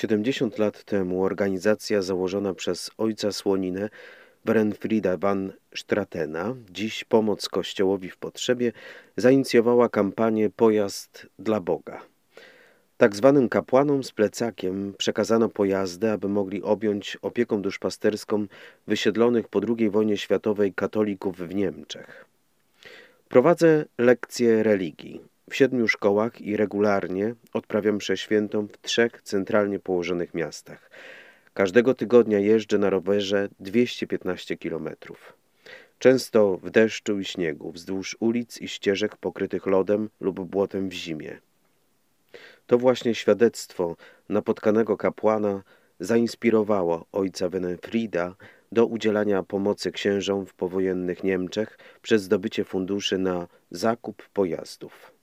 70 lat temu organizacja założona przez ojca Słoninę Brenfrida van Stratena, dziś pomoc Kościołowi w potrzebie, zainicjowała kampanię Pojazd dla Boga. Tak zwanym kapłanom z plecakiem przekazano pojazdy, aby mogli objąć opieką duszpasterską wysiedlonych po II wojnie światowej katolików w Niemczech. Prowadzę lekcje religii w siedmiu szkołach i regularnie odprawiam mszę świętą w trzech centralnie położonych miastach. Każdego tygodnia jeżdżę na rowerze 215 kilometrów. Często w deszczu i śniegu, wzdłuż ulic i ścieżek pokrytych lodem lub błotem w zimie. To właśnie świadectwo napotkanego kapłana zainspirowało ojca Wenefrida do udzielania pomocy księżom w powojennych Niemczech przez zdobycie funduszy na zakup pojazdów.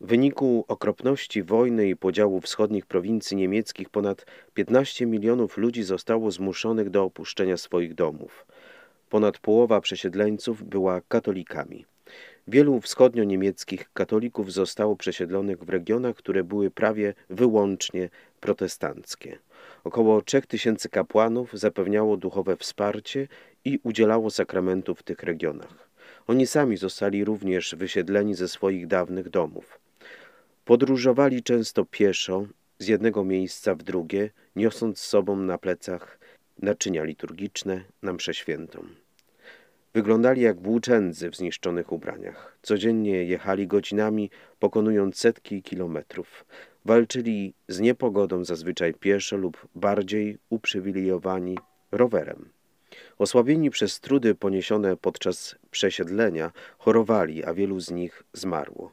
W wyniku okropności wojny i podziału wschodnich prowincji niemieckich ponad 15 milionów ludzi zostało zmuszonych do opuszczenia swoich domów. Ponad połowa przesiedleńców była katolikami. Wielu wschodnio-niemieckich katolików zostało przesiedlonych w regionach, które były prawie wyłącznie protestanckie. Około 3000 kapłanów zapewniało duchowe wsparcie i udzielało sakramentów w tych regionach. Oni sami zostali również wysiedleni ze swoich dawnych domów. Podróżowali często pieszo z jednego miejsca w drugie, niosąc z sobą na plecach naczynia liturgiczne na mszę świętą. Wyglądali jak włóczędzy w zniszczonych ubraniach. Codziennie jechali godzinami, pokonując setki kilometrów. Walczyli z niepogodą zazwyczaj pieszo lub bardziej uprzywilejowani rowerem. Osłabieni przez trudy poniesione podczas przesiedlenia, chorowali, a wielu z nich zmarło.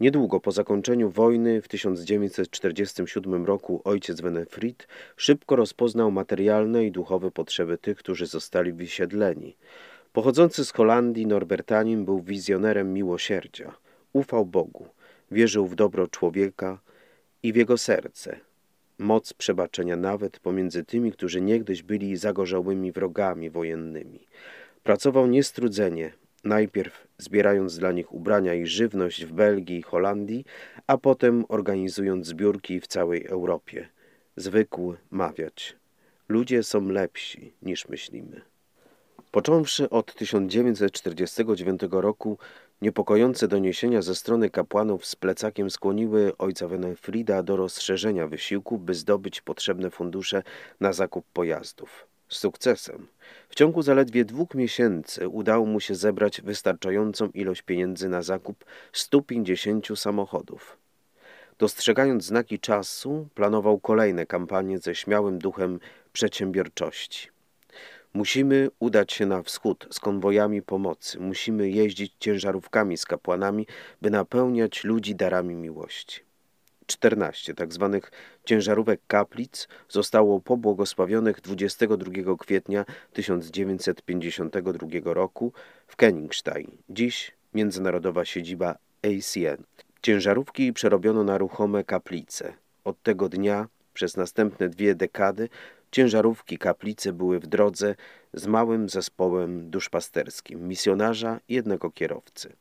Niedługo po zakończeniu wojny w 1947 roku ojciec Wenefrid szybko rozpoznał materialne i duchowe potrzeby tych, którzy zostali wysiedleni. Pochodzący z Holandii Norbertanin był wizjonerem miłosierdzia. Ufał Bogu, wierzył w dobro człowieka i w jego serce. Moc przebaczenia nawet pomiędzy tymi, którzy niegdyś byli zagorzałymi wrogami wojennymi. Pracował niestrudzenie, najpierw zbierając dla nich ubrania i żywność w Belgii i Holandii, a potem organizując zbiórki w całej Europie. Zwykł mawiać. Ludzie są lepsi niż myślimy. Począwszy od 1949 roku, niepokojące doniesienia ze strony kapłanów z plecakiem skłoniły ojca Wenefrida do rozszerzenia wysiłku, by zdobyć potrzebne fundusze na zakup pojazdów. Z sukcesem. W ciągu zaledwie dwóch miesięcy udało mu się zebrać wystarczającą ilość pieniędzy na zakup 150 samochodów. Dostrzegając znaki czasu, planował kolejne kampanie ze śmiałym duchem przedsiębiorczości. Musimy udać się na wschód z konwojami pomocy. Musimy jeździć ciężarówkami z kapłanami, by napełniać ludzi darami miłości. 14 tzw. Tak ciężarówek kaplic zostało pobłogosławionych 22 kwietnia 1952 roku w Kenningstein, dziś międzynarodowa siedziba ACN. Ciężarówki przerobiono na ruchome kaplice. Od tego dnia przez następne dwie dekady ciężarówki kaplice były w drodze z małym zespołem duszpasterskim, misjonarza i jednego kierowcy.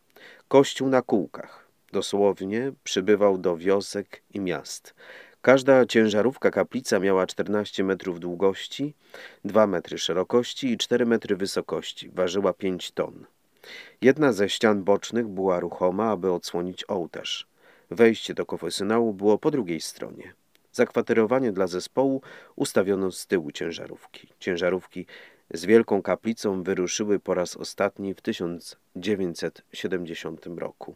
Kościół na kółkach Dosłownie przybywał do wiosek i miast. Każda ciężarówka kaplica miała 14 metrów długości, 2 metry szerokości i 4 metry wysokości. Ważyła 5 ton. Jedna ze ścian bocznych była ruchoma, aby odsłonić ołtarz. Wejście do konfesjonału było po drugiej stronie. Zakwaterowanie dla zespołu ustawiono z tyłu ciężarówki. Ciężarówki z wielką kaplicą wyruszyły po raz ostatni w 1970 roku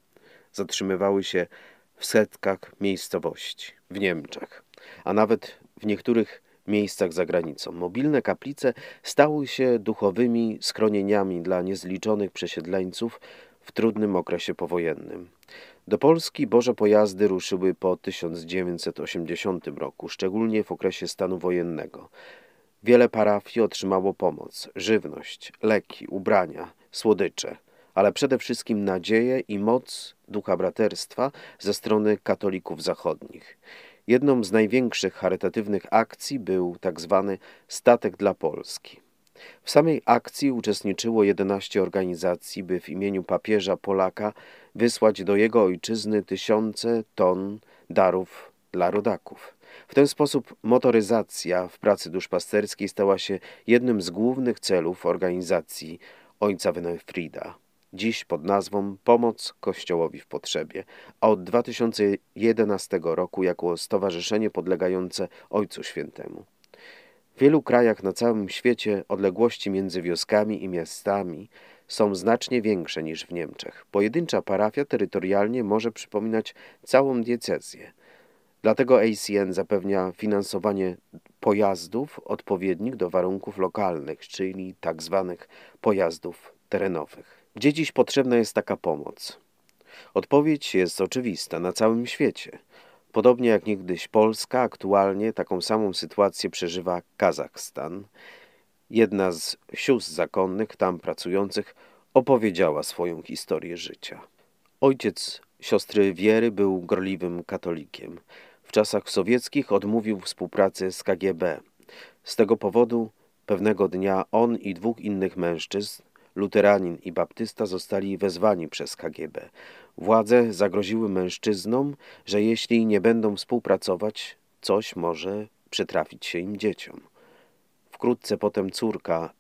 zatrzymywały się w setkach miejscowości w Niemczech, a nawet w niektórych miejscach za granicą. Mobilne kaplice stały się duchowymi schronieniami dla niezliczonych przesiedleńców w trudnym okresie powojennym. Do Polski Boże pojazdy ruszyły po 1980 roku, szczególnie w okresie stanu wojennego. Wiele parafii otrzymało pomoc, żywność, leki, ubrania, słodycze – ale przede wszystkim nadzieję i moc ducha braterstwa ze strony katolików zachodnich. Jedną z największych charytatywnych akcji był tzw. Tak Statek dla Polski. W samej akcji uczestniczyło 11 organizacji, by w imieniu papieża Polaka wysłać do jego ojczyzny tysiące ton darów dla rodaków. W ten sposób motoryzacja w pracy duszpasterskiej stała się jednym z głównych celów organizacji ojca Winifrida. Dziś pod nazwą Pomoc Kościołowi w Potrzebie, a od 2011 roku jako stowarzyszenie podlegające Ojcu Świętemu. W wielu krajach na całym świecie odległości między wioskami i miastami są znacznie większe niż w Niemczech. Pojedyncza parafia terytorialnie może przypominać całą diecezję. Dlatego ACN zapewnia finansowanie pojazdów odpowiednich do warunków lokalnych, czyli tak zwanych pojazdów terenowych. Gdzie dziś potrzebna jest taka pomoc? Odpowiedź jest oczywista na całym świecie. Podobnie jak niegdyś Polska, aktualnie taką samą sytuację przeżywa Kazachstan. Jedna z sióstr zakonnych tam pracujących opowiedziała swoją historię życia. Ojciec siostry Wiery był gorliwym katolikiem. W czasach sowieckich odmówił współpracy z KGB. Z tego powodu pewnego dnia on i dwóch innych mężczyzn, luteranin i baptysta, zostali wezwani przez KGB. Władze zagroziły mężczyznom, że jeśli nie będą współpracować, coś może przytrafić się im dzieciom. Wkrótce potem córka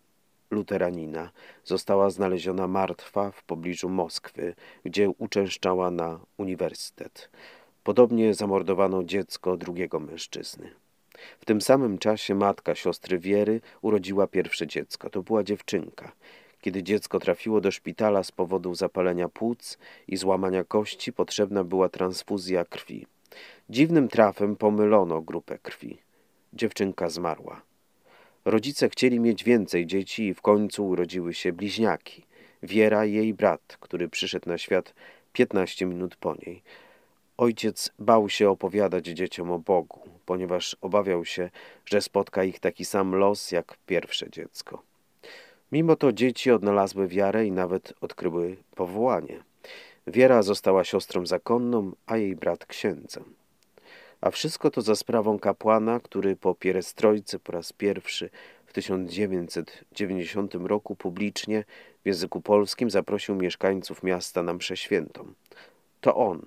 luteranina została znaleziona martwa w pobliżu Moskwy, gdzie uczęszczała na uniwersytet. Podobnie zamordowano dziecko drugiego mężczyzny. W tym samym czasie matka siostry Wiery urodziła pierwsze dziecko. To była dziewczynka. Kiedy dziecko trafiło do szpitala z powodu zapalenia płuc i złamania kości, potrzebna była transfuzja krwi. Dziwnym trafem pomylono grupę krwi. Dziewczynka zmarła. Rodzice chcieli mieć więcej dzieci i w końcu urodziły się bliźniaki. Wiera i jej brat, który przyszedł na świat 15 minut po niej. Ojciec bał się opowiadać dzieciom o Bogu, ponieważ obawiał się, że spotka ich taki sam los jak pierwsze dziecko. Mimo to dzieci odnalazły wiarę i nawet odkryły powołanie. Wiera została siostrą zakonną, a jej brat księdzem. A wszystko to za sprawą kapłana, który po pierestrojce po raz pierwszy w 1990 roku publicznie w języku polskim zaprosił mieszkańców miasta na mszę świętą. To on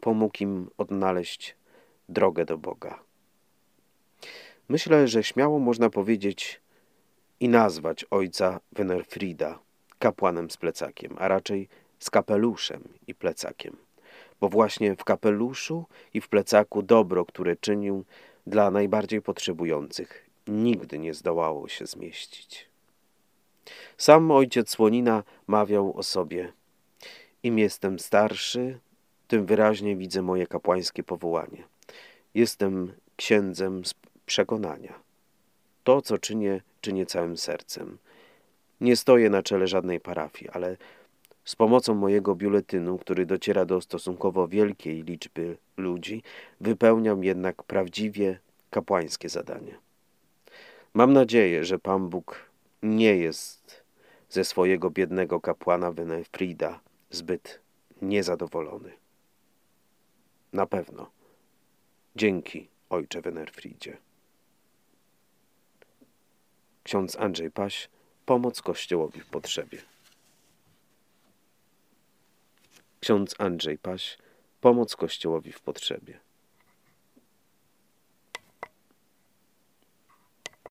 pomógł im odnaleźć drogę do Boga. Myślę, że śmiało można powiedzieć i nazwać ojca Wenerfrida kapłanem z plecakiem, a raczej z kapeluszem i plecakiem bo właśnie w kapeluszu i w plecaku dobro, które czynił dla najbardziej potrzebujących, nigdy nie zdołało się zmieścić. Sam ojciec Słonina mawiał o sobie: Im jestem starszy, tym wyraźnie widzę moje kapłańskie powołanie. Jestem księdzem z przekonania. To, co czynię, czynię całym sercem. Nie stoję na czele żadnej parafii, ale z pomocą mojego biuletynu, który dociera do stosunkowo wielkiej liczby ludzi, wypełniam jednak prawdziwie kapłańskie zadanie. Mam nadzieję, że Pan Bóg nie jest ze swojego biednego kapłana Winifrida zbyt niezadowolony. Na pewno. Dzięki, ojcze Winifridzie. Ksiądz Andrzej Paś, pomoc Kościołowi w potrzebie. Ksiądz Andrzej Paś, pomoc Kościołowi w potrzebie.